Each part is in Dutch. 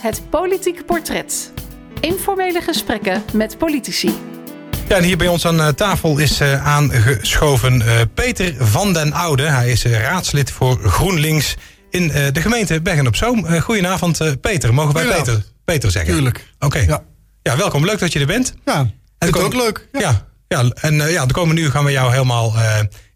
Het politieke portret. Informele gesprekken met politici. Ja, en hier bij ons aan eh, tafel is uh, aangeschoven uh, Peter van den Oude. Hij is raadslid voor GroenLinks in de gemeente Bergen op Zoom. goedenavond, Peter. Mogen wij Peter, Peter zeggen? Tuurlijk. Oké. Ja. ja, welkom. Leuk dat je er bent. Ja, het is ook leuk. Ja, ja, ja en ja, de komende uur gaan we jou helemaal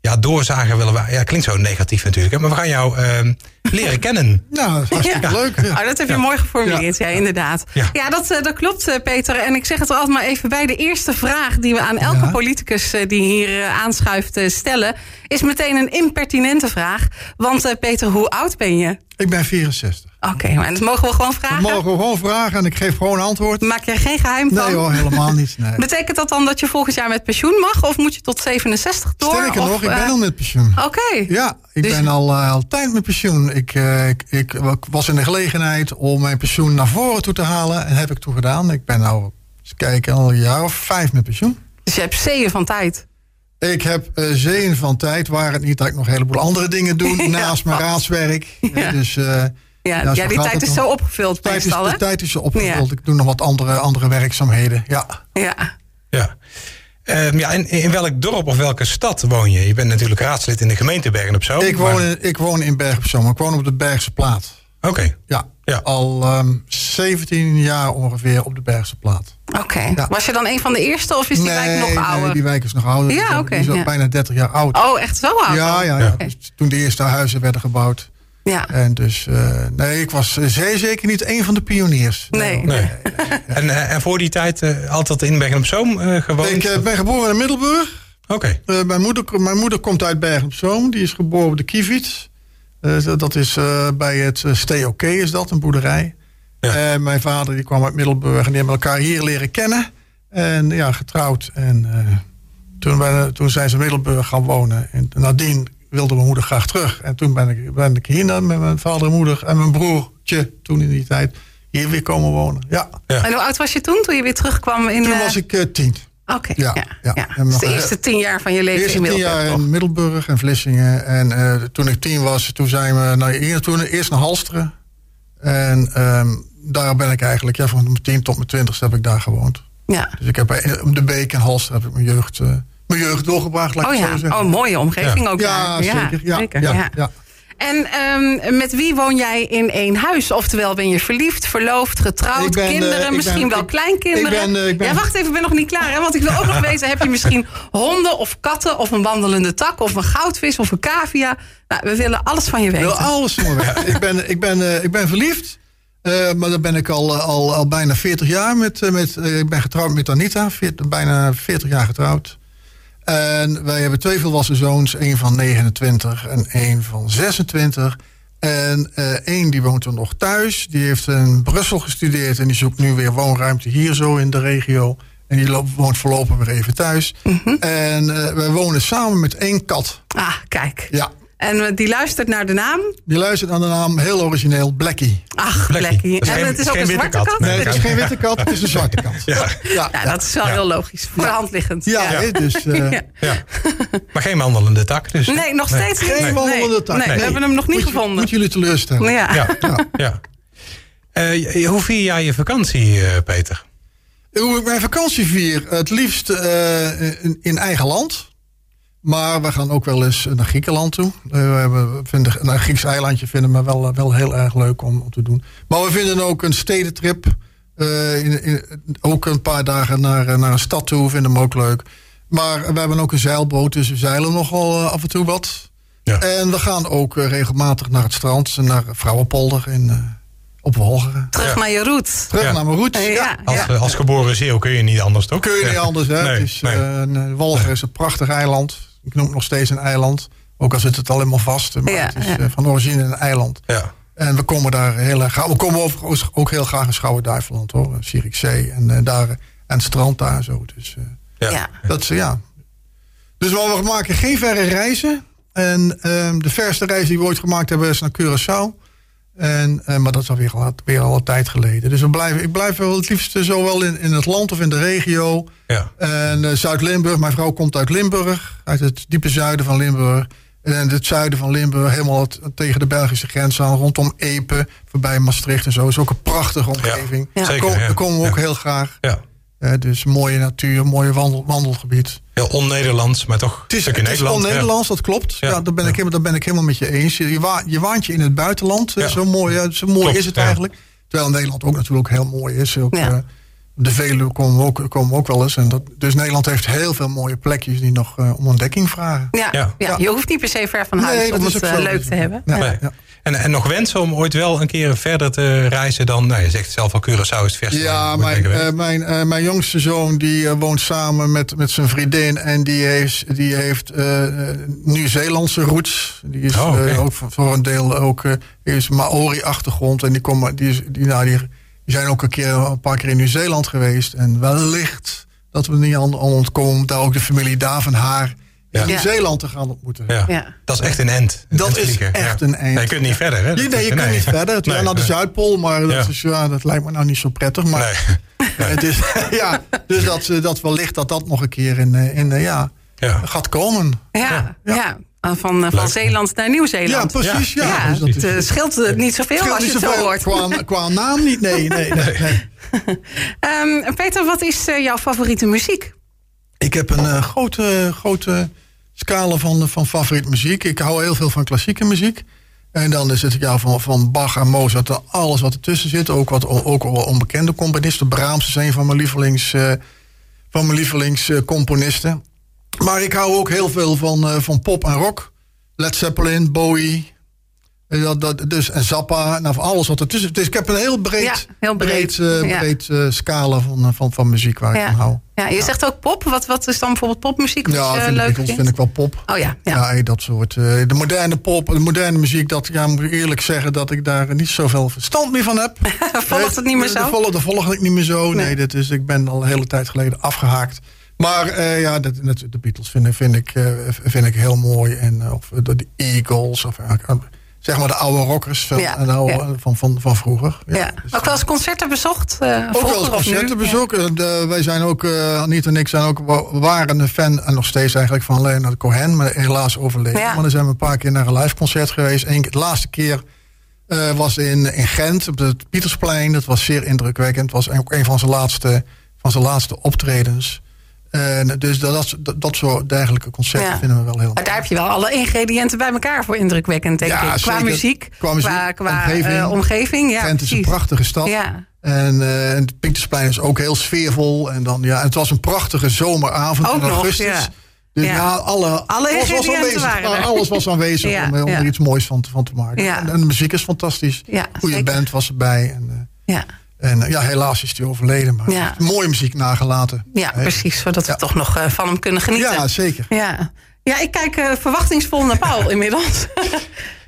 ja, doorzagen willen we. Ja, klinkt zo negatief natuurlijk. Hè, maar we gaan jou uh, leren kennen. Nou, dat is hartstikke leuk. Ja. Oh, dat heb je mooi geformuleerd, ja, inderdaad. Ja, dat, uh, dat klopt, uh, Peter. En ik zeg het er altijd maar even bij. De eerste vraag die we aan elke politicus uh, die hier aanschuift stellen... is meteen een impertinente vraag. Want Peter, hoe oud ben je? Ik ben 64. Oké, maar dat mogen we gewoon vragen? Dat mogen we gewoon vragen en ik geef gewoon antwoord. Maak je geen geheim van? Nee hoor, helemaal niet. Nee. Betekent dat dan dat je volgend jaar met pensioen mag? Of moet je tot 67 door? Sterker of, nog, ik ben al met pensioen. Oké. Ja, ik dus... ben al, uh, al tijd met pensioen. Ik, uh, ik, ik, was in de gelegenheid om mijn pensioen naar voren toe te halen. En heb ik toen gedaan. Ik ben nou, eens kijken, al een jaar of vijf met pensioen. Dus je hebt zeeën van tijd? Ik heb uh, zeeën van tijd. Waar het niet dat ik nog een heleboel andere dingen doe ja, naast mijn raadswerk. Ja. Dus... Ja, ja, ja die tijd is zo opgevuld tijd meestal, is, De tijd is zo opgevuld. Ik doe nog wat andere, andere werkzaamheden, ja. Ja. Ja. Um, ja, in, in welk dorp of welke stad woon je? Je bent natuurlijk raadslid in de gemeente Bergen op Zoom. Ik woon, in, ik woon in Bergen op Zoom. Ik woon op de Bergse Plaat. Oké. Okay. Ja, ja, al um, 17 jaar ongeveer op de Bergse Plaat. Oké. Okay. Ja. Was je dan een van de eerste of is die nee, wijk nog ouder? Nee, die wijk is nog ouder. Ja, oké. Okay, die is ja. bijna 30 jaar oud. Oh, echt zo oud? Ja, ja, ja. Dus toen de eerste huizen werden gebouwd. Ja. En dus, uh, nee, ik was zeer zeker niet een van de pioniers. Nee. nee. nee, nee en, uh, en voor die tijd uh, altijd in Bergen op Zoom gewoond? Ik ben geboren in Middelburg. Oké. Okay. mijn, moeder, mijn moeder komt uit Bergen op Zoom. Die is geboren op de Kievits. dat is bij het Stay OK is dat, een boerderij. Ja. En mijn vader die kwam uit Middelburg en die hebben elkaar hier leren kennen. En ja, getrouwd. En toen, ben, toen zijn ze in Middelburg gaan wonen. En nadien wilde mijn moeder graag terug. En toen ben ik, ben ik hier met mijn vader en moeder en mijn broertje toen in die tijd hier weer komen wonen. Ja. ja. En hoe oud was je toen, toen je weer terugkwam? In, toen was ik uh, tien. Oké, okay, ja, ja, ja. ja. Dus de eerste tien jaar van je leven in Middelburg. tien jaar in Middelburg en Vlissingen. En uh, toen ik tien was, toen zijn we naar, toen, eerst naar Halsteren. En um, daar ben ik eigenlijk, ja, van mijn tien tot mijn twintigste heb ik daar gewoond. Ja. Dus ik heb bij de Beek en Halster heb ik mijn jeugd... Uh, mijn jeugd doorgebracht, laat oh, ik ja. zo zeggen. Oh, mooie omgeving ja. ook ja, daar. Zeker, ja, zeker. Ja, ja. En um, met wie woon jij in één huis? Oftewel, ben je verliefd, verloofd, getrouwd, ben, kinderen, uh, misschien ben, wel ik, kleinkinderen? Ik ben, uh, ik ben... Ja, wacht even, ik ben nog niet klaar. Hè? Want ik wil ook nog weten, heb je misschien honden of katten... of een wandelende tak of een goudvis of een cavia? Nou, we willen alles van je weten. Ik wil alles van me weten. ik, ben, ik, ben, uh, ik ben verliefd. Uh, maar dan ben ik al, al, al bijna 40 jaar met. met uh, ik ben getrouwd met Anita, 40, bijna 40 jaar getrouwd. En wij hebben twee volwassen zoons, één van 29 en één van 26. En uh, één die woont er nog thuis. Die heeft in Brussel gestudeerd en die zoekt nu weer woonruimte hier zo in de regio. En die woont voorlopig weer even thuis. Mhm. Mm -hmm. En uh, wij wonen samen met één kat. Ah, kijk. Ja. En die luistert naar de naam? Die luistert naar de naam, heel origineel, Blackie. Ach, Blackie. Blackie. En geen, het is ook een zwarte kat? kat? Nee, het is geen witte kat, het is een zwarte kat. Ja, ja, ja dat is wel ja. heel logisch. Voor de hand liggend. Ja, ja. dus... Uh, ja. Maar geen wandelende tak dus. Nee, nog steeds nee. Geen wandelende tak. Nee, nee, we hebben hem nog niet moet gevonden. Je, moet jullie teleurstellen. Ja. ja. ja. Uh, hoe vier jij je vakantie, uh, Peter? Hoe ik mijn vakantie vier? Het liefst in, in eigen land. Maar we gaan ook wel eens naar Griekenland toe. We hebben, vinden, een Grieks eilandje vinden we wel, wel heel erg leuk om, om te doen. Maar we vinden ook een stedentrip. Uh, in, in, ook een paar dagen naar, naar een stad toe vinden we ook leuk. Maar we hebben ook een zeilboot, dus we zeilen nogal uh, af en toe wat. Ja. En we gaan ook regelmatig naar het strand, naar Vrouwenpolder in, op Wolgeren. Terug ja. naar je route. Terug ja. naar mijn route. Ja. Als, als geboren zeeuw kun je niet anders, toch? Kun je niet anders, hè? Nee, het is, nee. uh, Wolgeren is een prachtig eiland. Ik noem het nog steeds een eiland. Ook al zit het al helemaal vast. Maar Ja, het is ja. uh, van origine een eiland. Ja. En we komen daar heel erg We komen overigens ook heel graag in Schouwen-Duiveland, hoor. Zierikzee en uh, daar en het strand daar zo. Dus uh, Ja. Ja. dat is ja. Dus we maken geen verre reizen. En ehm, de verste reis die we ooit gemaakt hebben is naar Curaçao. En, eh, maar dat is alweer al, weer al een tijd geleden. Dus we blijven, ik blijf wel het liefst zowel in, in het land of in de regio. Ja. En eh, Zuid-Limburg, mijn vrouw komt uit Limburg. Uit het diepe zuiden van Limburg. En het zuiden van Limburg, helemaal tegen de Belgische grens aan, rondom Epe, voorbij Maastricht en zo. is ook een prachtige omgeving. Ja, zeker, daar, komen we ook heel graag. Ja. Dus mooie natuur, mooie wandel, wandelgebied. Heel on-Nederlands, maar toch het is, het is on-Nederlands, dat klopt. Ja. daar, ben ik helemaal, daar ben ik helemaal met je eens. Je, wa je waant je in het buitenland. Zo mooi, zo mooi is het eigenlijk. Terwijl Nederland ook natuurlijk heel mooi is. Ook, uh, de Veluwe komen ook, komen ook wel eens. En dat, dus Nederland heeft heel veel mooie plekjes die nog uh, om ontdekking vragen. Ja, ja. ja, je hoeft niet per se ver van huis nee, om het uh, leuk te hebben. Nee, nee. En, en nog wensen om ooit wel een keer verder te reizen dan... Nou, je zegt zelf al Curaçao is. Ja, mijn, uh, mijn, mijn jongste zoon die woont samen met, met zijn vriendin... en die heeft, die heeft Nieuw-Zeelandse roots. Die is oh, okay. ook voor een deel ook is Maori-achtergrond. En die, komen, die, die, nou, die die zijn ook een, keer, een paar keer in Nieuw-Zeeland geweest. En wellicht dat we niet aan ontkomen daar ook de familie daar van haar in Nieuw-Zeeland te gaan ontmoeten. Ja. Dat is echt een end. Dat is echt een end. je kunt niet verder, hè? nee, je kunt niet verder. Het nee, naar de Zuidpool, maar dat, is, ja, dat lijkt me nou niet zo prettig. Maar het is, ja, dus dat, dat wellicht dat dat nog een keer in, in ja, gaat komen. ja. ja. Van, van Zeeland naar Nieuw-Zeeland. Ja, precies. Ja. ja. Dus het scheelt niet zoveel scheelt als je het zo hoort. Qua, qua, naam niet, nee. nee, nee, nee. um, Peter, wat is uh, jouw favoriete muziek? Ik heb een uh, grote, grote scala van, van favoriete muziek. Ik hou heel veel van klassieke muziek. En dan zit ik ja, van, van Bach en Mozart, alles wat ertussen zit. Ook wat ook onbekende componisten. Brahms is een van mijn lievelings, van mijn lievelingscomponisten. Maar ik hou ook heel veel van, uh, van pop en rock. Led Zeppelin, Bowie. Eh, dat, dat, dus, en Zappa, nou, alles wat ertussen. Dus ik heb een heel breed, ja, heel breed, breed, uh, ja. breed uh, scala van, van, van muziek waar ja. ik van hou. Ja, je zegt ook pop. Wat, wat is dan bijvoorbeeld popmuziek? Ja, vind, leuk ik, vind ik wel pop. Oh ja, ja. dat soort. de moderne pop, de moderne muziek, dat ja, moet ik eerlijk zeggen dat ik daar niet zoveel verstand meer van heb. volgt het niet meer zo? De, volg, de volg ik niet meer zo. Nee, nee dat is, ik ben al een hele tijd geleden afgehaakt. Maar uh, ja, de, de, Beatles vind, vind, ik, uh, vind ik heel mooi. En, of de Eagles. Of, zeg maar de oude rockers van, ja, oude, ja. van, van, van vroeger. Ja, ja. Dus ook wel eens concerten bezocht? ook wel eens concerten bezocht. wij zijn ook, Anita en ik zijn ook, waren een fan en nog steeds eigenlijk van Leonard Cohen. Maar helaas overleden. Maar dan zijn we een paar keer naar een live concert geweest. Eén, de laatste keer was in, in Gent op het Pietersplein. Dat was zeer indrukwekkend. Het was ook een van zijn laatste, van zijn laatste optredens. En dus dat, dat, dat soort dergelijke concepten vinden we wel heel Maar daar heb je wel alle ingrediënten bij elkaar voor indrukwekkend, denk ja, ik. Qua muziek, qua, muziek, qua, qua omgeving. Uh, omgeving ja, Gent is een prachtige stad. Ja. En, uh, en het Pinktersplein is ook heel sfeervol. En dan, ja, het was een prachtige zomeravond ook in augustus. Nog, ja. Dus ja, ja alle, alle alles was aanwezig. Alles was aanwezig ja, om, om er iets moois van te, van te maken. En, en, de muziek is fantastisch. Goede band was erbij. En, uh, ja. En ja, helaas is hij overleden. Maar ja. mooie muziek nagelaten. Ja, precies. Zodat we toch nog uh, van hem kunnen genieten. Ja, zeker. Ja, ja ik kijk uh, verwachtingsvol naar Paul inmiddels.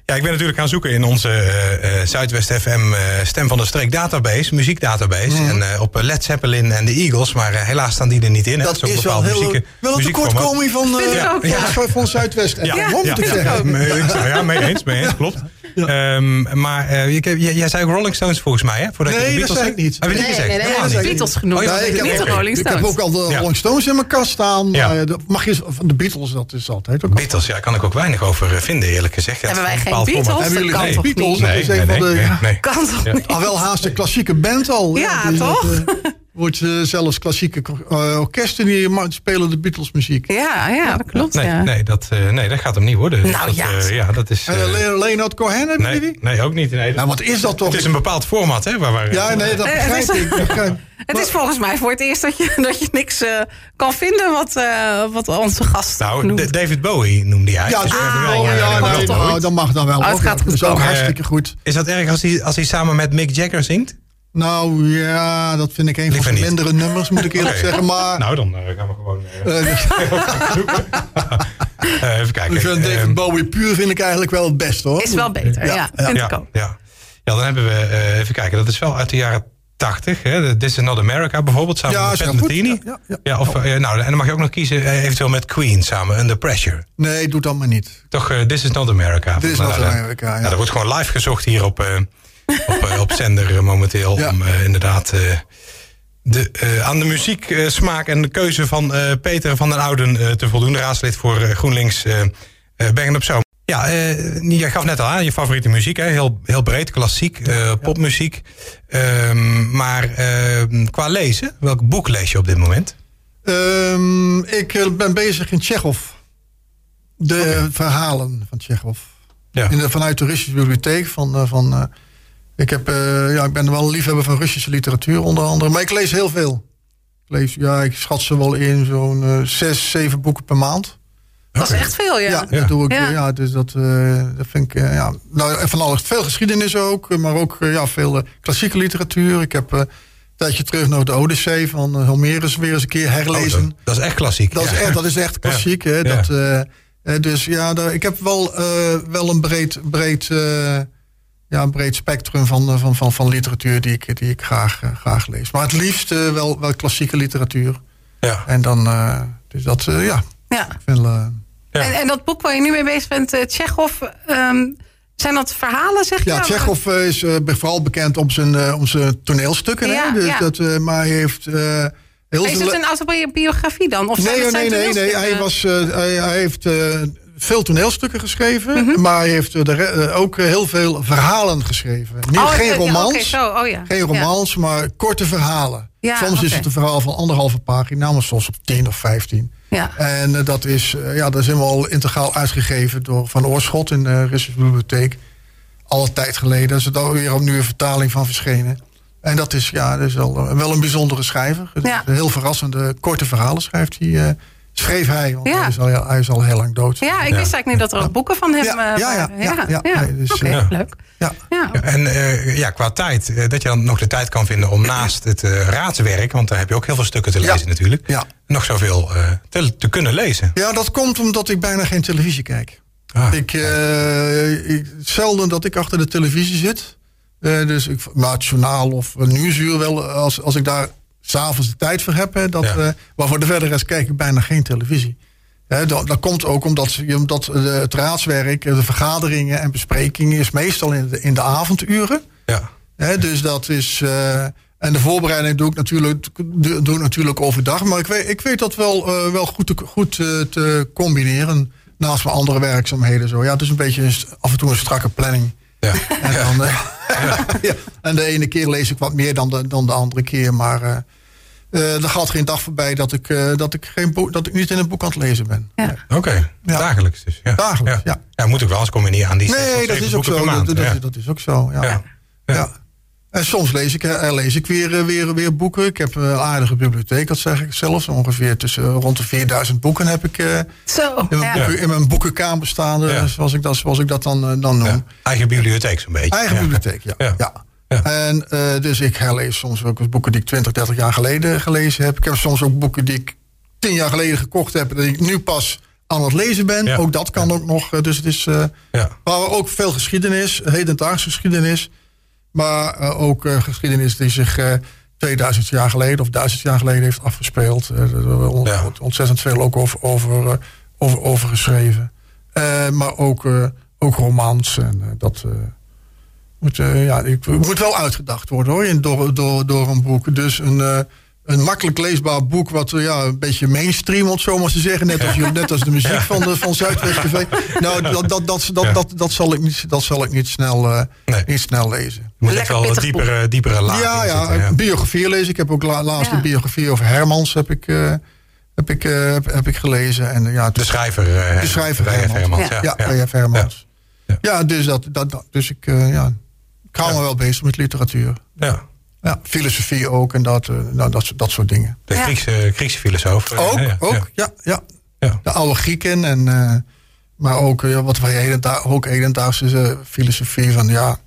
Ja, ik ben natuurlijk gaan zoeken in onze uh, Zuidwest FM Stem van de Streek database, muziekdatabase. Mm. En op Led Zeppelin en de Eagles, maar helaas staan die er niet in. Dat, is wel, heel, muziek, wel een tekortkoming van, ja, ja. van Zuidwest FM. Ja, ja, ja, ja, ja, mee eens, mee eens, klopt. Um, maar uh, jij zei ook Rolling Stones volgens mij, hè? Voordat nee, je dat zei ik niet. Heb je niet gezegd? Nee, nee, nee, de Beatles genoemd. Oh, ja, ik, heb, de Rolling Stones. ik heb ook al de Rolling Stones in mijn kast staan. Ja. Uh, mag je, van de Beatles, dat is altijd ook Beatles, ja, daar kan ik ook weinig over vinden, eerlijk gezegd. Hebben wij geen Beatles? Hebben jullie geen Beatles? Nee, dat is een van de... Kan toch niet? Al wel haast een klassieke band al. Ja, toch? wordt uh, zelfs klassieke uh, orkesten die spelen de Beatles muziek. Ja, ja, dat klopt. Nee, ja. nee, dat, uh, nee, dat gaat hem niet worden. Nou dat, ja. ja, dat is. Uh, Leonard Cohen hebben nee, jullie? Nee, ook niet. Nee, nou, wat is dat toch? Het is een bepaald format, hè? Waar, waar, ja, nee, dat begrijp ik. Het maar, is volgens mij voor het eerst dat je, dat je niks kan vinden wat, wat onze gast Nou, noemt. David Bowie noemde hij. Ja, dus ah, wel, ja, ja, nou, nou, dat mag dan wel. Oh, het gaat goed. Dat is ook hartstikke goed. Is dat erg als hij, als hij samen met Mick Jagger zingt? Nou ja, dat vind ik een van de mindere nummers, moet ik eerlijk okay. zeggen. Maar... Nou, dan uh, gaan we gewoon. Uh, uh, even kijken. Dus David Bowie puur vind ik eigenlijk wel het beste hoor. Is wel beter, ja. ja, vind ja, ik ook. Ja. ja, dan hebben we, even kijken, dat is wel uit de jaren 80. Hè? This is Not America bijvoorbeeld, samen ja, met Pat Metheny. Ja, ja, ja, of, nou, en dan mag je ook nog kiezen, eventueel met Queen samen, Under Pressure. Nee, doe dat maar niet. Toch, This is Not America. This is Not America, ja. Er wordt gewoon live gezocht hier op op, op zender momenteel. Ja. Om uh, inderdaad uh, de, uh, aan de muzieksmaak en de keuze van Peter van den Ouden te voldoen. Raadslid voor GroenLinks Bergen op Zoom. Ja, uh, jij gaf net al aan je favoriete muziek, hè? Heel, heel breed, klassiek, uh, popmuziek. Um, maar uh, qua lezen, welk boek lees je op dit moment? Um, ik ben bezig in Tsjechov. De okay. verhalen van Tsjechov. Ja. In de, vanuit de Russische bibliotheek. Van, van, ik, heb, ja, ik ben wel een liefhebber van Russische literatuur onder andere. Maar ik lees heel veel. Ik lees, ja, ik schat ze wel in zo'n zes, zeven boeken per maand. Dat is echt veel, ja. Ja, dat doe ik. Ja. ja dus dat, uh, dat vind ik, uh, ja. Nou, van alles. Veel geschiedenis ook, maar ook uh, ja, veel klassieke literatuur. Ik heb een tijdje terug nog de Odyssee van Homerus weer eens een keer herlezen. Oh, dat, dat, is echt klassiek. Dat, is, echt, dat is echt klassiek. Hè? Dat, dus ja, daar, ik heb wel, wel een breed, breed, ja, een breed spectrum van, van, van, van literatuur die ik, die ik graag, graag lees. Maar het liefst wel, wel klassieke literatuur. Ja. En dan, dus dat, ja. Ja. Ik vind, en, en, dat boek waar je nu mee bezig bent, uh, Tsjechov... Um, zijn dat verhalen, zeg je? Ja, Tsjechov uh, is uh, vooral bekend om zijn, uh, om zijn toneelstukken. Ja, hè? Dus ja. dat, maar hij heeft... heel is het een autobiografie dan? Of nee, nee, nee, nee. Hij, was, hij, hij heeft veel toneelstukken geschreven. Mm -hmm. Maar hij heeft er, ook heel veel verhalen geschreven. Niet, oh, geen romans. Okay. Oh, ja. Geen romans, maar korte verhalen. soms okay. is het een verhaal van anderhalve pagina, maar soms op tien of vijftien. Ja. En uh, dat, is, uh, ja, dat is helemaal integraal uitgegeven door Van Oorschot in de Russische Bibliotheek. Alle tijd geleden. Is er weer opnieuw een vertaling van verschenen. En dat is, ja, dat is wel, wel een bijzondere schrijver. Heel verrassende, korte verhalen schrijft hij. Schreef hij, want ja. hij, is al, hij is al heel lang dood. Ja, ik wist eigenlijk niet dat er ook boeken van hem ja, ja, ja, ja, ja, dus, okay, leuk. Ja. En uh, ja, qua tijd, uh, dat je dan nog de tijd kan vinden om naast het uh, raadswerk, want daar heb je ook heel veel stukken te lezen natuurlijk, ja. nog zoveel te, te, kunnen lezen. Ja, dat komt omdat ik bijna geen televisie kijk. Ah, ik, ik, zelden dat ik achter de televisie zit. dus ik, maar het journaal of een nieuwsuur wel, als, als ik daar s'avonds de tijd voor heb. Hè, dat, ja. maar voor de verdere rest kijk ik bijna geen televisie. He, dat, dat, komt ook omdat, omdat het raadswerk, de vergaderingen en besprekingen is meestal in de, in de avonduren. Ja. He, dus dat is. Uh, en de voorbereiding doe ik natuurlijk, doe ik natuurlijk overdag. Maar ik weet, ik weet dat wel, uh, wel goed, te, goed uh, te combineren. Naast mijn andere werkzaamheden. Zo. Ja, het is een beetje af en toe een strakke planning. Ja. En, dan, ja. ja. en de ene keer lees ik wat meer dan de, dan de andere keer. Maar uh, er gaat geen dag voorbij dat ik, uh, dat, ik geen boek, dat ik niet in een boek aan het lezen ben. Ja. Oké, okay. ja. dagelijks dus. Ja. Dagelijks, ja. ja. moet ik wel, eens niet aan die Nee, dat is ook zo. Dat, dat, dat, is ook zo, ja. ja. En soms lees ik, uh, lees ik weer, weer, weer boeken. Ik heb een aardige bibliotheek, dat zeg ik zelfs. Ongeveer tussen rond de 4000 boeken heb ik Zo, in, mijn boeken, in mijn boekenkamer staan, zoals, ik dat, zoals ik dat dan, dan noem. Eigen bibliotheek zo'n beetje. Eigen bibliotheek, ja. ja. Ja. En uh, dus ik herlees soms ook eens boeken die ik 20, 30 jaar geleden gelezen heb. Ik heb soms ook boeken die ik 10 jaar geleden gekocht heb. Dat ik nu pas aan het lezen ben. Ja. Ook dat kan ook nog. Dus het is. Uh, ja. Maar ook veel geschiedenis, hedendaagse geschiedenis. Maar uh, ook geschiedenis die zich 2000 jaar geleden of 1000 jaar geleden heeft afgespeeld. Er wordt ontzettend veel ook over, over, over, over geschreven. maar ook, ook romans en dat moet, uh, ja, ik, moet wel uitgedacht worden hoor, door, door, door een boek. Dus een, uh, een makkelijk leesbaar boek, wat uh, ja, een beetje mainstream, om zo maar te zeggen. Net als, net als de muziek van, de, van Zuidwest TV. Nou, dat, dat, dat, dat, dat, dat, zal ik niet, dat zal ik niet, snel, nee. niet snel lezen. Je moet echt wel een diepere, diepere laag ja, ja, ja, biografie lezen. Ik heb ook la, laatst een biografie over Hermans heb ik, heb ik, heb, heb, ik gelezen. En, ja, de schrijver, de schrijver Hermans. Hermans. Ja, ja, ja. Hermans. Ja, dus, dat, dat, dus ik, ja, ik hou me wel bezig met literatuur. Ja. Ja, filosofie ook en dat, uh, nou, dat, dat soort dingen. De Griekse, Griekse filosoof. Ook, ja, ook ja. Ja, ja. De oude Grieken. En, uh, maar ook uh, wat wij hedenda ook hedendaagse filosofie van ja,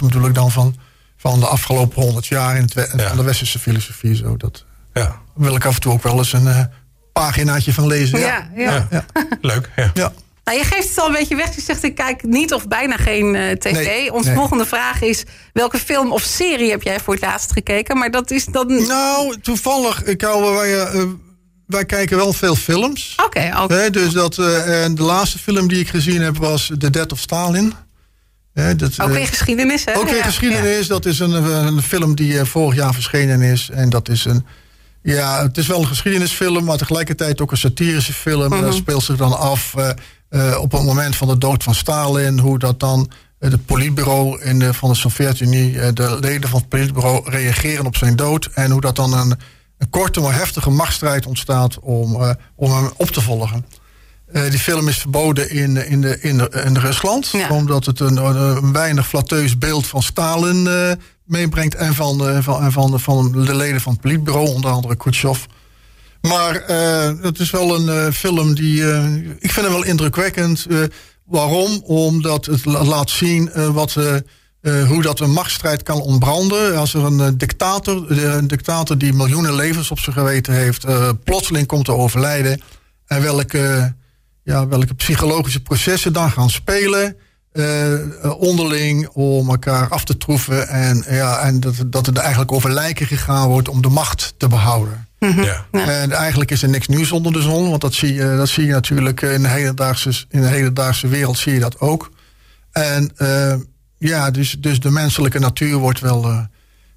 bedoel ik dan van, van de afgelopen honderd jaar in het, van de westerse filosofie. Zo, dat ja. wil ik af en toe ook wel eens een paginaatje van lezen. Ja, ja. ja. Leuk. Ja. ja. Nou, je geeft het al een beetje weg. Je zegt, ik kijk niet of bijna geen uh, tv. Nee, Onze volgende vraag is, welke film of serie heb jij voor het laatst gekeken? Maar dat is dan... Nou, toevallig, ik hou, wij, uh, wij kijken wel veel films. Oké, okay, okay. Dus dat, uh, en de laatste film die ik gezien heb was The Death of Stalin. Dat, ook weer geschiedenis, hè? Ook weer geschiedenis. Dat is een, een film die vorig jaar verschenen is. En dat is een ja, het is wel een geschiedenisfilm, maar tegelijkertijd ook een satirische film. Mm -hmm. Dat speelt zich dan af uh, op het moment van de dood van Stalin, hoe dat dan het politbureau in de, van de Sovjet-Unie, de leden van het politbureau reageren op zijn dood. En hoe dat dan een, een korte maar heftige machtsstrijd ontstaat om, om hem op te volgen. Die film is verboden in, in, de, in, de, in Rusland. Omdat het een, een, weinig flatteus beeld van Stalin meebrengt. En van, van, en van, van de leden van het politbureau, onder andere Khrushchev. Maar uh, het is wel een film die. Ik vind hem wel indrukwekkend. waarom? Omdat het laat zien wat, hoe dat een machtsstrijd kan ontbranden. Als er een dictator, een dictator die miljoenen levens op zijn geweten heeft, plotseling komt te overlijden. En welke, ja, welke psychologische processen dan gaan spelen. onderling om elkaar af te troeven. En, ja, en dat, dat het eigenlijk over lijken gegaan wordt om de macht te behouden. Mhm. Ja. En eigenlijk is er niks nieuws onder de zon. Want dat zie je, dat zie je natuurlijk in de, hedendaagse, in de hedendaagse wereld zie je dat ook. En uh, ja, dus, dus de menselijke natuur wordt wel uh,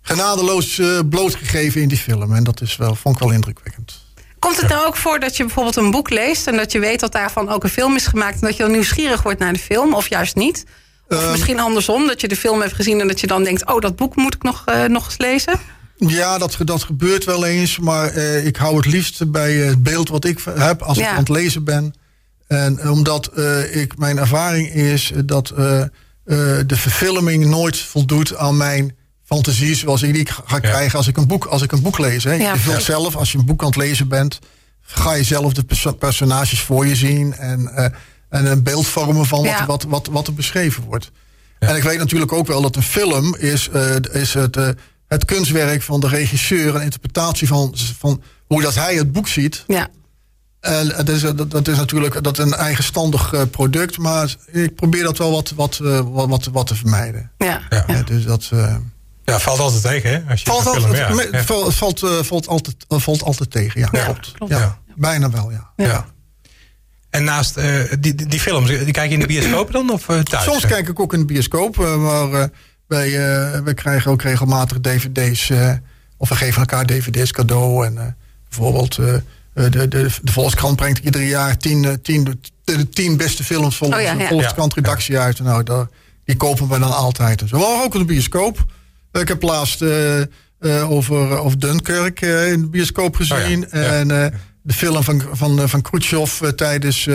genadeloos uh, blootgegeven in die film. En dat is wel, vond ik wel indrukwekkend. Komt het nou ook voor dat je bijvoorbeeld een boek leest... en dat je weet dat daarvan ook een film is gemaakt... en dat je dan nieuwsgierig wordt naar de film, of juist niet? Of um, misschien andersom, dat je de film hebt gezien... en dat je dan denkt, oh, dat boek moet ik nog, nog eens lezen? Ja, dat, dat gebeurt wel eens. Maar eh, ik hou het liefst bij het beeld wat ik heb als ik aan het lezen ben. En omdat uh, ik, mijn ervaring is dat de verfilming nooit voldoet aan mijn fantasie zoals ik die ga krijgen als ik een boek, als ik een boek lees. Hè. Ja, je wilt zelf, als je een boek aan het lezen bent, ga je zelf de personages voor je zien en, en een beeld vormen van wat, wat, wat, wat er beschreven wordt. En ik weet natuurlijk ook wel dat een film is, is het het kunstwerk van de regisseur en interpretatie van, van hoe dat hij het boek ziet. Ja. En dat is, dat, is natuurlijk dat een eigenstandig eh, product, maar ik probeer dat wel wat, wat, eh, wat, wat, wat te vermijden. Ja. ja. dus dat. Ja, valt altijd tegen, hè? Als je valt, altijd, ja. valt, valt, valt, altijd, valt altijd tegen, ja. ja klopt. klopt. Ja. Bijna wel, ja. ja. En naast die, die films, die kijk je in de bioscoop dan of thuis? Soms kijk ik ook in de bioscoop, maar wij, uh, wij krijgen ook regelmatig dvd's. Uh, of we geven elkaar dvd's cadeau. En uh, bijvoorbeeld de, de, de Volkskrant brengt ieder jaar tien, tien, de, tien beste films volgens oh, ja, ja. de Volkskrant redactie uit. Nou, daar, die kopen we dan altijd. Zo waren ook in de bioscoop. Ik heb laatst over, over Dunkirk in de bioscoop gezien. Oh, en de film van, van, van Khrushchev tijdens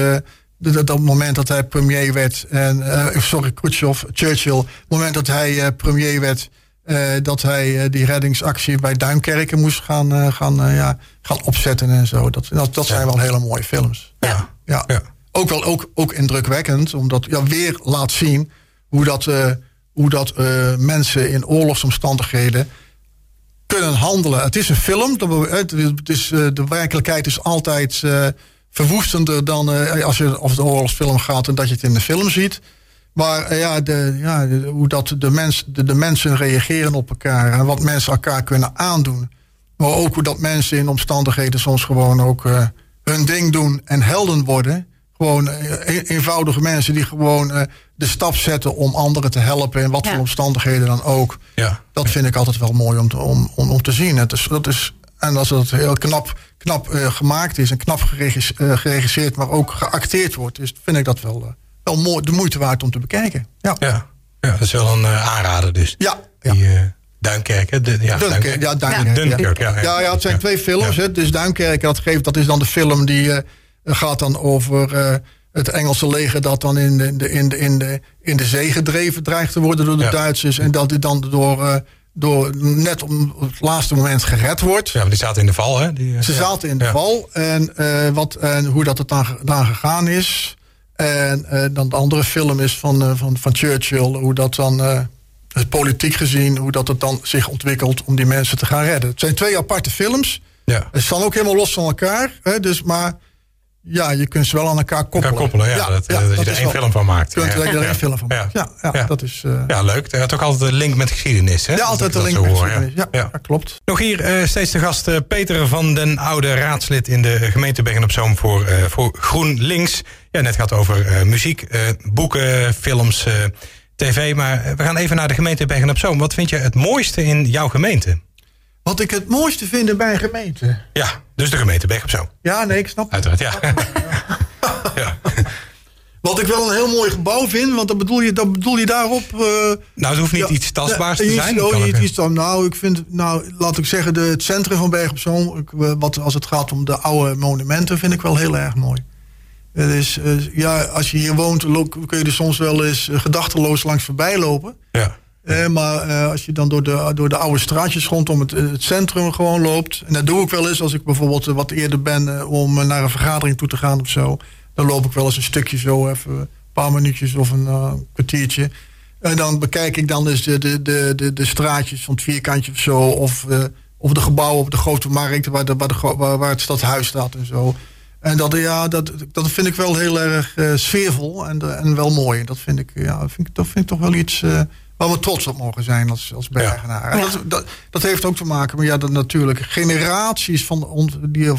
dat, moment dat hij premier werd, en, uh, sorry, Khrushchev, Churchill, het moment dat hij uh, premier werd, uh, dat hij die reddingsactie bij Duinkerken moest gaan, gaan, ja, gaan opzetten en zo. Dat, dat, dat zijn wel hele mooie films. Ja. ja. ja. Ook wel ook, ook indrukwekkend, omdat ja, weer laat zien hoe dat, hoe dat mensen in oorlogsomstandigheden kunnen handelen. Het is een film, het is, de werkelijkheid is altijd verwoestender dan als je of de oorlogsfilm gaat en dat je het in de film ziet. Maar ja, de, ja hoe dat de, mens, de, de, mensen reageren op elkaar en wat mensen elkaar kunnen aandoen. Maar ook hoe dat mensen in omstandigheden soms gewoon ook hun ding doen en helden worden. Gewoon eenvoudige mensen die gewoon de stap zetten om anderen te helpen in wat voor omstandigheden dan ook. Ja. Dat vind ik altijd wel mooi om te, om, om, om te zien. Het is, dat is, en als dat heel knap knap uh, gemaakt is en knap eh, geregisseerd, maar ook geacteerd wordt, dus vind ik dat wel, uh, wel mooi, de moeite waard om te bekijken. Ja, ja. ja dat is wel een aanrader dus. Ja. ja. Die, Duinkerk, hè? De, ja, Duinkerk, ja, Duinkerk, Dunkirk, ja. Ja, ja, het zijn twee films. Hè? Dus Duinkerk, dat, geeft, dat is dan de film die gaat dan over het Engelse leger dat dan in de, in de, in de, in de, in de zee gedreven dreigt te worden door de Duitsers. En dat dit dan door door net op het laatste moment gered wordt. Ja, maar die zaten in de val, hè? Die, eh, Ze zaten in de val. En, uh, wat, en hoe dat het dan, dan gegaan is. En dan de andere film is van, van, van Churchill. Hoe dat dan, het politiek gezien, hoe dat het dan zich ontwikkelt om die mensen te gaan redden. Het zijn twee aparte films. Ja. Ze staan ook helemaal los van elkaar. Hè, dus maar ja, je kunt ze wel aan elkaar koppelen. Elkaar koppelen, ja. dat, dat, je er één film van maakt. Kunt er één film van. Ja, ja, dat is... Uh... Ja, leuk. Er had ook altijd een link met geschiedenis, hè? Ja, altijd een link met geschiedenis. Ja, ja. klopt. Nog hier uh, steeds de gast uh, Peter van den Oude, raadslid in de gemeente Bergen op Zoom voor, voor GroenLinks. Ja, net gaat over muziek, boeken, films, tv. Maar we gaan even naar de gemeente Bergen op Zoom. Wat vind je het mooiste in jouw gemeente? Wat ik het mooiste vind bij een gemeente. Ja, dus de gemeente Berg op zo. Ja, nee, ik snap Uiteraard, ja. ja. Wat ik wel een heel mooi gebouw vind, want dan bedoel je, dan bedoel je daarop. Uh, nou, het hoeft niet iets tastbaars te zijn. Oh, niet iets dan, nou, ik vind, nou, laat ik zeggen, de, het centrum van Berg op Zoom, wat als het gaat om de oude monumenten, vind ik wel heel erg mooi. Het is, uh, ja, als je hier woont, kun je er soms wel eens gedachteloos langs voorbij lopen. Ja. Eh, maar uh, als je dan door de, door de oude straatjes rondom het, centrum gewoon loopt. En dat doe ik wel eens als ik bijvoorbeeld wat eerder ben om naar een vergadering toe te gaan of zo. Dan loop ik wel eens een stukje zo, even een paar minuutjes of een kwartiertje. En dan bekijk ik dan eens de, de, de, de, de straatjes van het vierkantje of zo. Of, of de gebouwen op de grote markt waar, de, waar, de, waar, waar het stadhuis staat en zo. En dat, ja, dat, dat vind ik wel heel erg sfeervol en, en wel mooi. Dat vind ik, ja, vind dat vind ik toch wel iets waar we trots op mogen zijn als, als bergenaar. En dat, dat, dat, heeft ook te maken met ja, dat natuurlijk generaties van ons, die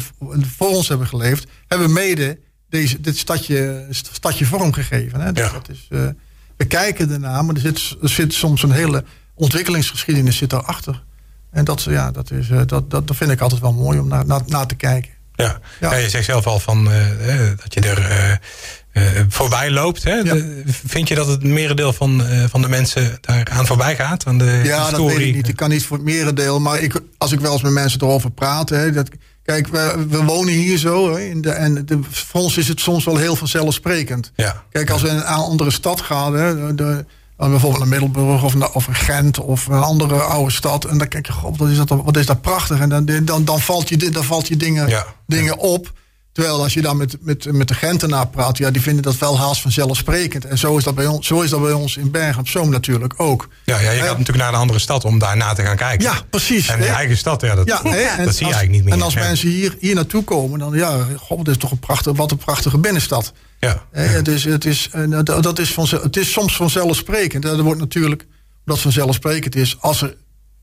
voor ons hebben geleefd, hebben mede deze, dit stadje, stadje vorm gegeven. Hè? Dus ja. dat is, uh, we kijken ernaar, maar er zit, er zit soms een hele ontwikkelingsgeschiedenis zit daarachter. En dat, ja, dat, is, uh, dat, dat, dat vind ik altijd wel mooi om naar, naar, naar te kijken. Ja. ja. je zegt zelf al van, uh, dat je er voorbij loopt. Hè? Vind je dat het merendeel van, van de mensen daar aan voorbij gaat? Aan de ja, historie? dat weet ik niet. Ik kan niet voor het merendeel. Maar ik, als ik wel eens met mensen erover praat... Hè, dat, Kijk, we, we, wonen hier zo. Hè, in de, en de, voor ons is het soms wel heel vanzelfsprekend. Ja. Kijk, als we in een andere stad gaan, hè, de, bijvoorbeeld een Middelburg of, of een Gent of een andere oude stad. En dan kijk je, god, wat is dat, wat is dat prachtig. En dan, dan, dan, valt, je, dan valt je dingen, ja. dingen op. Terwijl als je dan met, met, met de Gentenaar praat, ja, die vinden dat wel haast vanzelfsprekend. En zo is dat bij ons, zo is dat bij ons in Bergen op Zoom natuurlijk ook. Ja, ja je gaat natuurlijk naar een andere stad om daar na te gaan kijken. Ja, precies. En de eigen stad, ja, dat, ja, dat zie je eigenlijk niet meer. En als mensen hier, hier naartoe komen, dan ja, god, dit is toch een prachtige, wat een prachtige binnenstad. Ja. Dus het is, dat is, van, het is soms vanzelfsprekend. Er wordt natuurlijk, omdat vanzelfsprekend is, als er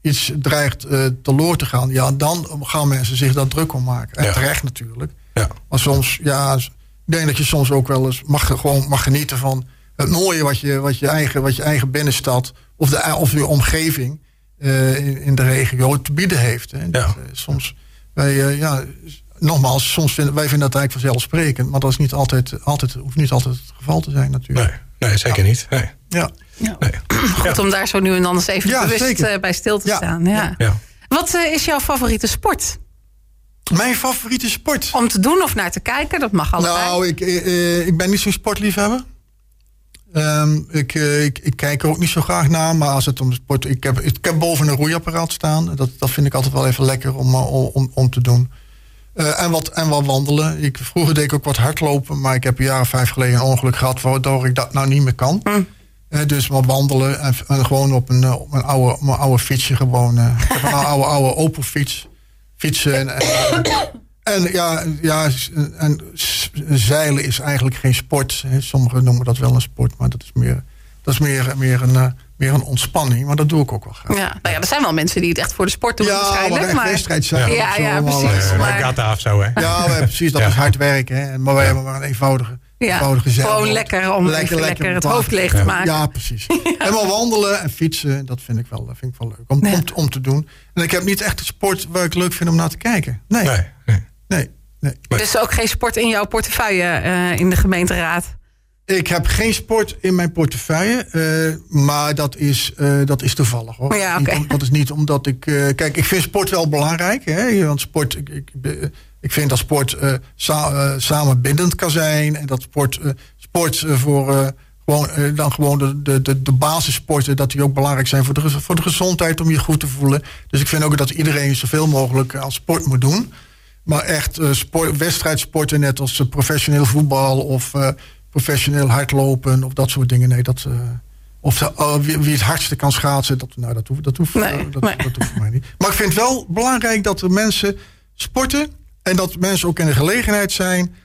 iets dreigt uh, teloor te gaan, ja, dan gaan mensen zich daar druk om maken. En terecht natuurlijk. Ja. Maar soms, ja, ik denk dat je soms ook wel eens mag, gewoon mag genieten van het mooie wat je, wat je, eigen, wat je eigen binnenstad of, de, of je omgeving uh, in, in, de regio te bieden heeft. Hè. Ja. Dat, uh, soms, wij, uh, ja, nogmaals, soms vinden wij vinden dat eigenlijk vanzelfsprekend, maar dat is niet altijd, altijd, hoeft niet altijd het geval te zijn natuurlijk. Nee, nee zeker ja. niet. Nee. Ja. Ja. Nee. Goed om daar zo nu en dan eens even bewust bij stil te staan. Ja. Wat is jouw favoriete sport? Mijn favoriete sport? Om te doen of naar te kijken, dat mag allebei. Nou, ik, uh, ik ben niet zo'n sportliefhebber. Um, ik, uh, ik, ik, kijk er ook niet zo graag naar, maar als het om sport... Ik heb, ik heb boven een roeiapparaat staan. Dat, dat vind ik altijd wel even lekker om, om, om te doen. Uh, en, wat, en wat wandelen. Ik, vroeger deed ik ook wat hardlopen, maar ik heb een jaar of vijf geleden een ongeluk gehad... waardoor ik dat nou niet meer kan. Hm. Uh, dus wat wandelen en, en, gewoon op een, op een oude, een oude fietsje gewoon. ik heb een oude, oude Opel fiets fietsen. En, en, ja, ja, en zeilen is eigenlijk geen sport. Sommigen noemen dat wel een sport, maar dat is meer, dat is meer, meer, een, uh, meer een ontspanning. Maar dat doe ik ook wel graag. Ja, nou ja, er zijn wel mensen die het echt voor de sport doen ja, waarschijnlijk. Maar wedstrijd zijn. Ja, ja, precies. Maar... Gata of zo, hè? Ja, precies. Dat is hard werken. Hè. Maar wij hebben maar een eenvoudige ja, gewoon lekker om lekker, lekker, het hoofd leeg te maken. Ja, precies. En wel wandelen en fietsen, dat vind ik wel, vind ik wel leuk om, om, om, te doen. En ik heb niet echt een sport waar ik leuk vind om naar te kijken. Nee. Nee. nee. nee. nee. Dus ook geen sport in jouw portefeuille uh, in de gemeenteraad? Ik heb geen sport in mijn portefeuille, uh, maar dat is, uh, dat is toevallig hoor. Ja, okay. niet, dat is niet omdat ik. kijk, ik vind sport wel belangrijk. Hè, want sport. Ik, ik, ik vind dat sport uh, sa uh, samenbindend kan zijn. En dat sport, uh, sport voor, gewoon, dan gewoon de, de, de basissporten... dat die ook belangrijk zijn voor de, voor de gezondheid om je goed te voelen. Dus ik vind ook dat iedereen zoveel mogelijk aan sport moet doen. Maar echt sport, wedstrijdsporten net als professioneel voetbal... of professioneel hardlopen of dat soort dingen. Nee, dat... Of wie, wie, het hardste kan schaatsen, dat, nou, dat hoeft, dat hoeft, nee, dat, nee. dat hoeft voor mij niet. Maar ik vind het wel belangrijk dat er mensen sporten en dat mensen ook in de gelegenheid zijn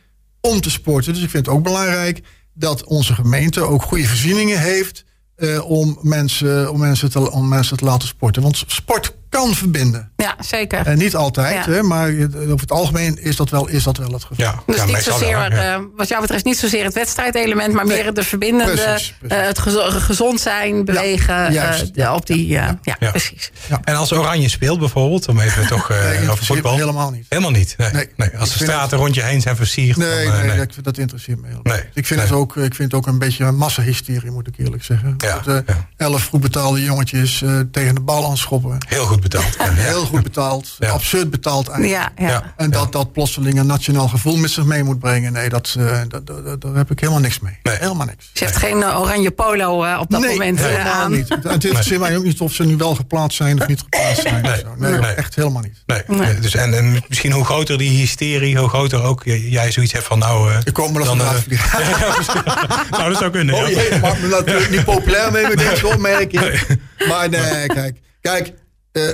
om te sporten. Dus ik vind het ook belangrijk dat onze gemeente ook goede voorzieningen heeft. Uh, om, mensen, om, mensen te, om mensen te laten sporten. Want sport kan verbinden. Ja, zeker. En niet altijd, hè, maar over het algemeen is dat wel, is dat wel het geval. Ja, dus niet zozeer, uh, wat jou betreft, niet zozeer het wedstrijdelement, maar meer de verbindende, precies, precies. het gezond zijn, bewegen, ja, op die, ja, precies. En als Oranje speelt bijvoorbeeld, om even toch over voetbal. Helemaal niet. Helemaal niet. Nee. nee. Als de straten rond je heen zijn versierd. Nee, dan, nee, dat interesseert me helemaal niet. Ik vind, het ook, ik vind het ook een beetje massahysterie, moet ik eerlijk zeggen. Dat, elf goed betaalde jongetjes tegen de bal aanschoppen. Heel goed betaald. Heel goed betaald. Absurd betaald eigenlijk. Ja, ja. En dat dat plotseling een nationaal gevoel met zich mee moet brengen. Nee, dat, uh, daar heb ik helemaal niks mee. Nee. Helemaal niks. Je hebt geen uh, oranje polo uh, op dat nee, moment helemaal aan. niet. Het interesseert mij ook niet of ze nu wel geplaatst zijn of niet geplaatst zijn. Nee, nee, echt helemaal niet. Nee. Dus en, en misschien hoe groter die hysterie, hoe groter ook jij zoiets hebt van nou... ik kom maar dan, Nou, dat zou kunnen. Oh jee, maakt me natuurlijk niet populair mee met deze opmerking. Maar nee, kijk. Kijk, uh,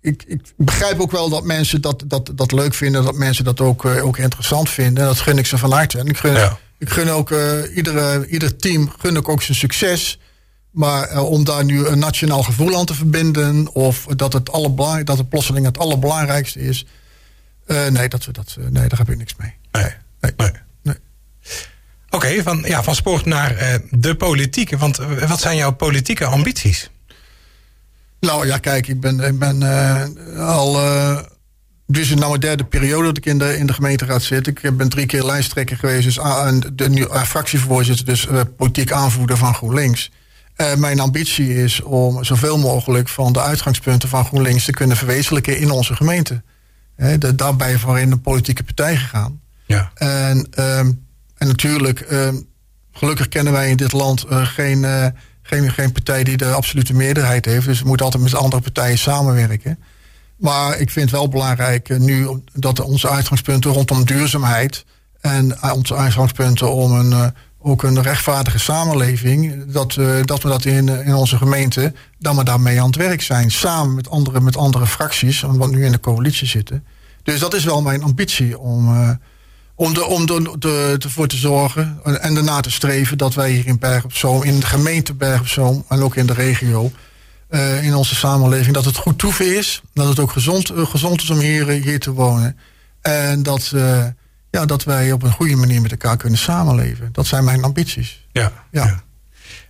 ik, ik, begrijp ook wel dat mensen dat, dat, dat leuk vinden. Dat mensen dat ook, uh, ook interessant vinden. Dat gun ik ze van harte. En ik gun, ja. ik gun ook uh, iedere, ieder team gun ik ook zijn succes. Maar uh, om daar nu een nationaal gevoel aan te verbinden. Of dat het, allerbelang, dat het plotseling het allerbelangrijkste is. nee, dat, dat, nee, daar heb ik niks mee. Nee. nee. nee. nee. Oké, okay, van, ja, van sport naar de politiek. Want wat zijn jouw politieke ambities? Nou ja, kijk, ik ben, ik ben uh, al. Uh, is nou mijn derde periode dat ik in de, in de gemeenteraad zit. Ik ben drie keer lijsttrekker geweest, dus uh, de, de, fractievoorzitter, dus politiek aanvoerder van GroenLinks. mijn ambitie is om zoveel mogelijk van de uitgangspunten van GroenLinks te kunnen verwezenlijken in onze gemeente. de, daarbij voor in de politieke partij gegaan. Ja. En, ehm, en natuurlijk, ehm, gelukkig kennen wij in dit land geen geen, geen partij die de absolute meerderheid heeft. Dus we moeten altijd met andere partijen samenwerken. Maar ik vind het wel belangrijk uh, nu dat onze uitgangspunten rondom duurzaamheid. en uh, onze uitgangspunten om een, uh, ook een rechtvaardige samenleving. dat, dat we dat in, in onze gemeente. dat we daarmee aan het werk zijn. Samen met andere, met andere fracties. wat nu in de coalitie zitten. Dus dat is wel mijn ambitie om om, de, om de, de, ervoor te zorgen en daarna te streven dat wij hier in Berg op Zoom, in de gemeente Berg op Zoom en ook in de regio, uh, in onze samenleving, dat het goed toeven is. Dat het ook gezond, uh, gezond is om hier, hier te wonen. En dat, uh, ja, dat wij op een goede manier met elkaar kunnen samenleven. Dat zijn mijn ambities. Ja. ja. ja.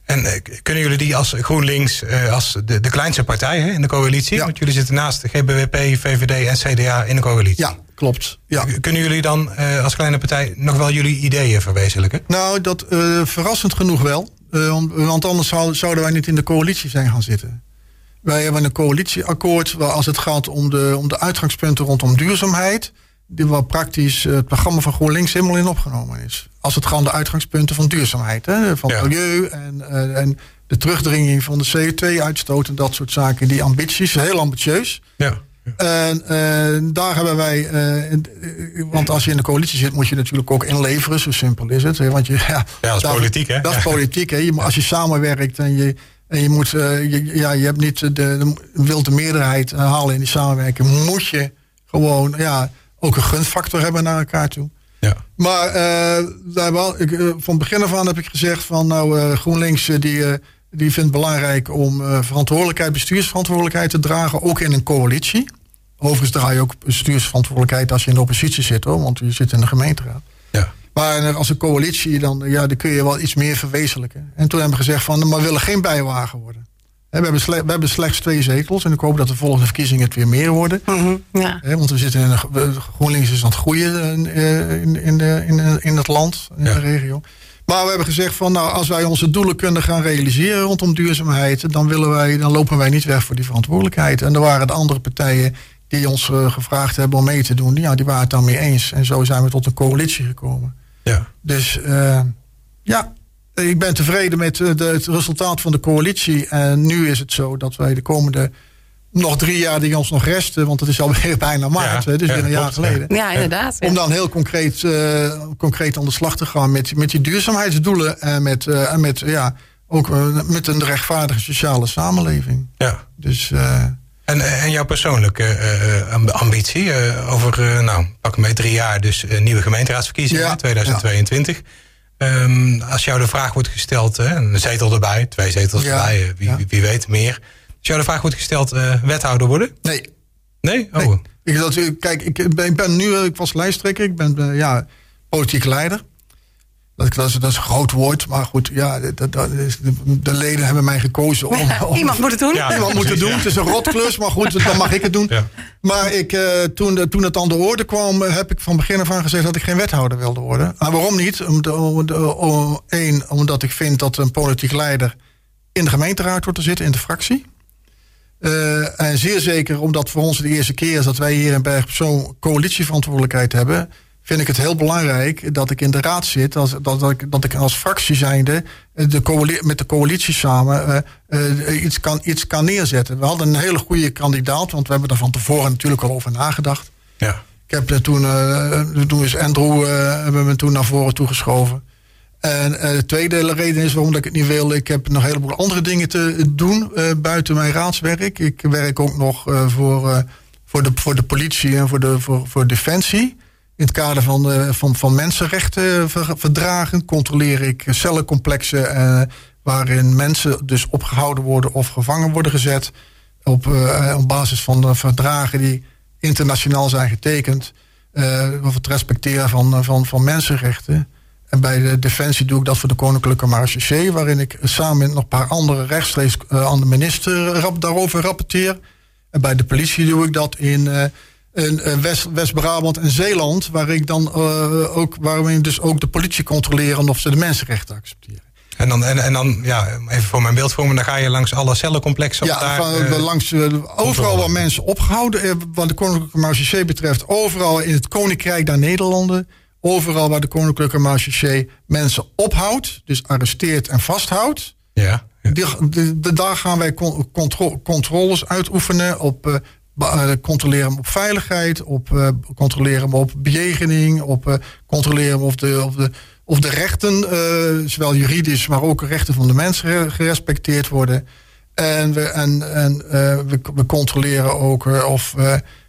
En kunnen jullie die als GroenLinks, als de, de kleinste partij hè, in de coalitie? Ja. Want jullie zitten naast de GBWP, VVD en CDA in de coalitie. Ja, klopt. Ja. Kunnen jullie dan uh, als kleine partij nog wel jullie ideeën verwezenlijken? Nou, dat uh, verrassend genoeg wel. Uh, want anders zouden wij niet in de coalitie zijn gaan zitten. Wij hebben een coalitieakkoord waar als het gaat om de, om de uitgangspunten rondom duurzaamheid, die waar praktisch het programma van GroenLinks helemaal in opgenomen is. Als het gaat om de uitgangspunten van duurzaamheid, hè, van ja. milieu en, en de terugdringing van de CO2-uitstoot en dat soort zaken. Die ambities, heel ambitieus. Ja. En uh, daar hebben wij, uh, want als je in de coalitie zit, moet je natuurlijk ook inleveren. Zo simpel is het. Want je, ja, ja dat is politiek, hè? Dat is politiek, hè? Je, als je samenwerkt en je, en je moet, uh, je, ja, je hebt niet de, de, wilt de meerderheid halen in die samenwerking, moet je gewoon, ja, ook een gunfactor hebben naar elkaar toe. Ja. Maar daar wel, ik, van begin af aan heb ik gezegd van, nou, GroenLinks die die vindt het belangrijk om uh, verantwoordelijkheid, bestuursverantwoordelijkheid te dragen, ook in een coalitie. Overigens draai je ook bestuursverantwoordelijkheid als je in de oppositie zit, hoor, want je zit in de gemeenteraad. Ja. Maar als een coalitie, dan, ja, dan kun je wel iets meer verwezenlijken. En toen hebben we gezegd van, maar we willen geen bijwagen worden. We hebben, we hebben slechts twee zetels en ik hoop dat de volgende verkiezingen het weer meer worden. Mm -hmm, ja. Want we zitten in een, GroenLinks is aan het groeien eh, in, in, de, in, in het land, in ja. de regio. Maar we hebben gezegd van nou, als wij onze doelen kunnen gaan realiseren rondom duurzaamheid, dan willen wij, dan lopen wij niet weg voor die verantwoordelijkheid. En er waren de andere partijen die ons uh, gevraagd hebben om mee te doen, ja, die waren het dan mee eens. En zo zijn we tot een coalitie gekomen. Ja. Dus uh, ja, ik ben tevreden met de, het resultaat van de coalitie. En nu is het zo dat wij de komende nog drie jaar die ons nog resten, want het is alweer bijna maart, ja, dus weer een jaar geleden. Ja, inderdaad. Om dan heel concreet, uh, concreet aan de slag te gaan met, met die duurzaamheidsdoelen en met, uh, en met, ja, ook uh, met een rechtvaardige sociale samenleving. Ja. Dus, en, en jouw persoonlijke ambitie over, nou, pak mee drie jaar, dus nieuwe gemeenteraadsverkiezingen ja, 2022. Um, als jou de vraag wordt gesteld, een zetel erbij, twee zetels erbij, wie, wie weet meer. Jou de vraag goed gesteld, wethouder worden? Nee. Nee? Oh. Ik, dat, kijk, ik ben, ik ben nu, ik was lijsttrekker, ik ben ja, politiek leider. Dat, dat, is, dat is een groot woord, maar goed, ja, dat, dat is, de, leden hebben mij gekozen om... om iemand moet het doen. Ja, iemand moet het doen. Het is een rotklus, maar goed, dan mag ik het doen. Ja. Maar ik, uh, toen, toen het aan de orde kwam, heb ik van begin af aan gezegd dat ik geen wethouder wilde worden. Maar waarom niet? Om, om, één, omdat ik vind dat een politiek leider in de gemeenteraad wordt te zitten, in de fractie. Uh, en zeer zeker omdat voor ons de eerste keer is dat wij hier in Berg zo'n coalitieverantwoordelijkheid hebben vind ik het heel belangrijk dat ik in de raad zit. Dat, dat, dat, ik, dat ik als fractie zijnde eh, de met de coalitie samen uh, uh, iets, kan, iets kan neerzetten. We hadden een hele goede kandidaat, want we hebben er van tevoren natuurlijk al over nagedacht. Ja. Ik heb toen, toen is Andrew hebben we toen naar voren toegeschoven. En de tweede reden is waarom ik het niet wil. Ik heb nog een heleboel andere dingen te doen buiten mijn raadswerk. Ik werk ook nog voor, voor, de, voor de politie en voor, de, voor, voor defensie. In het kader van, van, van mensenrechtenverdragen controleer ik cellencomplexen waarin mensen dus opgehouden worden of gevangen worden gezet. Op, op basis van de verdragen die internationaal zijn getekend. over het respecteren van, van, van mensenrechten. En bij de Defensie doe ik dat voor de Koninklijke Marechaussee, waarin ik samen met nog een paar andere rechtstreeks aan de minister rap, daarover rapporteer. En bij de politie doe ik dat in in West, West-Brabant en Zeeland, waar ik dan uh, ook, waar we dus ook de politie controleren of ze de mensenrechten accepteren. En dan, en, en dan, ja, even voor mijn beeldvorming, dan ga je langs alle cellencomplexen. Ja, daar, van, uh, langs uh, overal waar mensen opgehouden, wat de Koninklijke Marechaussee betreft, overal in het Koninkrijk der Nederlanden, overal waar de Koninklijke Marechaussee mensen ophoudt, dus arresteert en vasthoudt. Ja. ja. Die, de, daar gaan wij contro controles uitoefenen op uh, controleren op veiligheid, op uh, controleren op bejegening, op uh, controleren of de, of de, of de rechten, zowel juridisch, maar ook rechten van de mensen gerespecteerd worden. En we, en, en, we, we, controleren ook of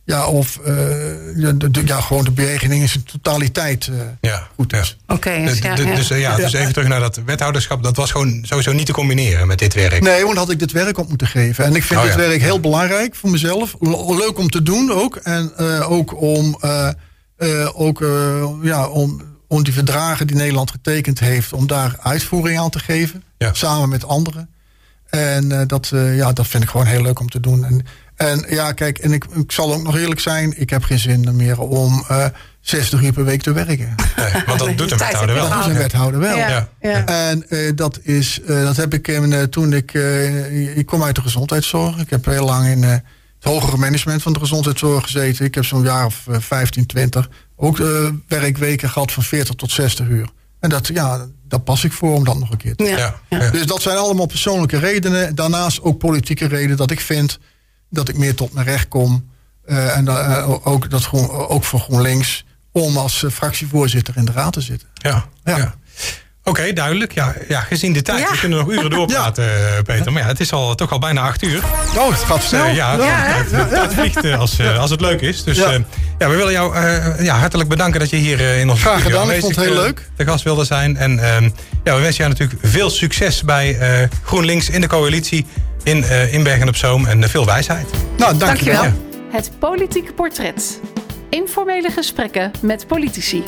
ja, of uh, de, de, ja, gewoon de berekening in zijn totaliteit uh, ja, goed is. Ja. Oké. Okay, dus, ja, dus, ja, dus even terug naar dat wethouderschap. Dat was gewoon sowieso niet te combineren met dit werk. Nee, want had ik dit werk op moeten geven. En ik vind oh, dit werk heel belangrijk voor mezelf. Leuk om te doen ook. En uh, ook om, ook, ja, om, om die verdragen die Nederland getekend heeft, om daar uitvoering aan te geven. Samen met anderen. En dat, ja, dat vind ik gewoon heel leuk om te doen. En en ja, kijk, en ik, ik zal ook nog eerlijk zijn, ik heb geen zin meer om uh, eh, 60 uur per week te werken. Nee, want dat doet een wethouder wel. Dat doet een wethouder wel. Ja. ja. En uh, dat is, uh, dat heb ik uh, toen ik, ik kom uit de gezondheidszorg. Ik heb heel lang in het hogere management van de gezondheidszorg gezeten. Ik heb zo'n jaar of 15, 20 ook werkweken gehad van 40 tot 60 uur. En dat, ja, daar pas ik voor om dat nog een keer te doen. Ja. Dus dat zijn allemaal persoonlijke redenen. Daarnaast ook politieke redenen dat ik vind dat ik meer tot mijn recht kom. Uh, en uh, ook, dat gewoon, ook voor GroenLinks om als uh, fractievoorzitter in de raad te zitten. Ja, ja. ja. Oké, duidelijk. Ja, ja, gezien de tijd. We kunnen nog uren doorpraten, ja. Peter. Maar ja, het is al, toch al bijna acht uur. Oh, het gaat snel. Uh, ja, het, vliegt als, als het leuk is. Dus ja, uh, ja we willen jou ja, hartelijk bedanken dat je hier in ons Graag gedaan, ik vond het heel leuk. De gast wilde zijn. En ehm, ja, we wensen jou natuurlijk veel succes bij GroenLinks in de coalitie in, uh, in Bergen op Zoom en veel wijsheid. Nou, dankjewel. dankjewel. Het politieke portret. Informele gesprekken met politici.